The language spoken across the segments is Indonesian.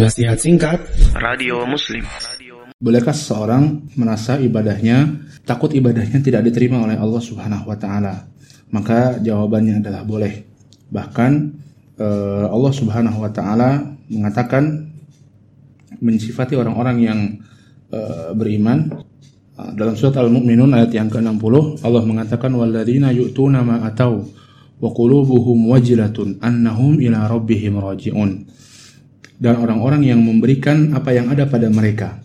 Nasihat singkat Radio Muslim Bolehkah seseorang merasa ibadahnya takut ibadahnya tidak diterima oleh Allah Subhanahu wa taala? Maka jawabannya adalah boleh. Bahkan eh, Allah Subhanahu wa taala mengatakan mensifati orang-orang yang eh, beriman dalam surat Al-Mu'minun ayat yang ke-60 Allah mengatakan walladzina yu'tuna ma atau wa qulubuhum wajilatun annahum ila rabbihim raji'un dan orang-orang yang memberikan apa yang ada pada mereka.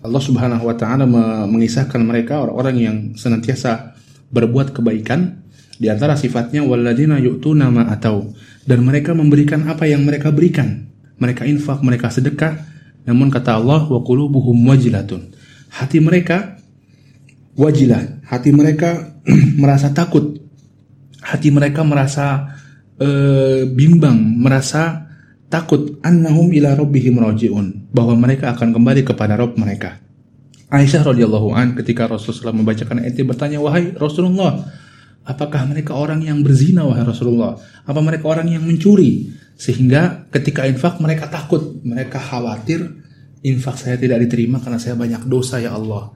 Allah Subhanahu wa taala mengisahkan mereka orang-orang yang senantiasa berbuat kebaikan di antara sifatnya walladzina yu'tuna ma atau dan mereka memberikan apa yang mereka berikan. Mereka infak, mereka sedekah, namun kata Allah wa qulubuhum wajilatun. Hati mereka wajilah, hati mereka merasa takut. Hati mereka merasa uh, bimbang, merasa takut annahum ila rabbihim rajiun. Bahwa mereka akan kembali kepada Rob mereka. Aisyah radhiyallahu an ketika Rasulullah membacakan ayat bertanya wahai Rasulullah apakah mereka orang yang berzina wahai Rasulullah? Apa mereka orang yang mencuri? Sehingga ketika infak mereka takut. Mereka khawatir infak saya tidak diterima karena saya banyak dosa ya Allah.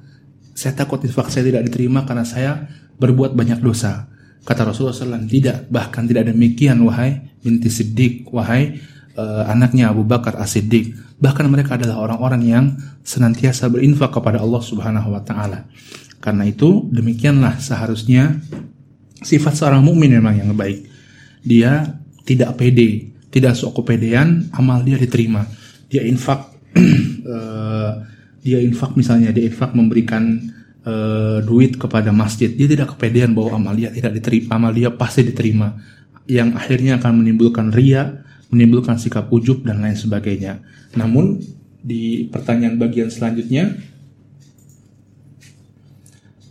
Saya takut infak saya tidak diterima karena saya berbuat banyak dosa. Kata Rasulullah SAW tidak bahkan tidak demikian wahai binti Siddiq wahai uh, anaknya Abu Bakar As-Siddiq. Bahkan mereka adalah orang-orang yang senantiasa berinfak kepada Allah Subhanahu wa taala. Karena itu demikianlah seharusnya sifat seorang mukmin memang yang baik. Dia tidak pede, tidak sok kepedean, amal dia diterima. Dia infak uh, dia infak misalnya dia infak memberikan uh, duit kepada masjid, dia tidak kepedean bahwa amal dia tidak diterima, amal dia pasti diterima. Yang akhirnya akan menimbulkan ria, menimbulkan sikap ujub dan lain sebagainya. Namun di pertanyaan bagian selanjutnya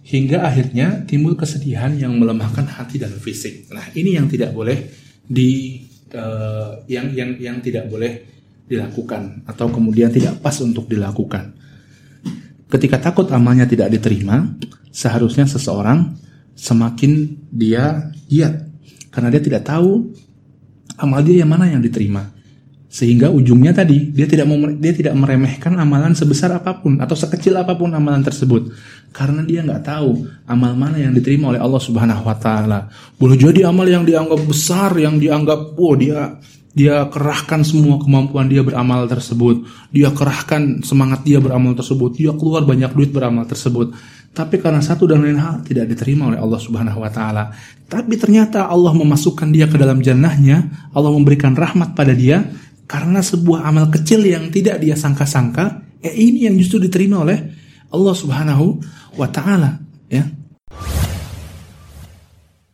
hingga akhirnya timbul kesedihan yang melemahkan hati dan fisik. Nah, ini yang tidak boleh di uh, yang yang yang tidak boleh dilakukan atau kemudian tidak pas untuk dilakukan. Ketika takut amalnya tidak diterima, seharusnya seseorang semakin dia giat karena dia tidak tahu amal dia yang mana yang diterima. Sehingga ujungnya tadi dia tidak mau dia tidak meremehkan amalan sebesar apa pun atau sekecil apa pun amalan tersebut karena dia nggak tahu amal mana yang diterima oleh Allah Subhanahu wa taala. Boleh jadi amal yang dianggap besar yang dianggap oh dia dia kerahkan semua kemampuan dia beramal tersebut. Dia kerahkan semangat dia beramal tersebut. Dia keluar banyak duit beramal tersebut. Tapi karena satu dan lain hal tidak diterima oleh Allah Subhanahu wa taala. Tapi ternyata Allah memasukkan dia ke dalam jannahnya, Allah memberikan rahmat pada dia karena sebuah amal kecil yang tidak dia sangka-sangka, eh ini yang justru diterima oleh Allah Subhanahu wa taala, ya.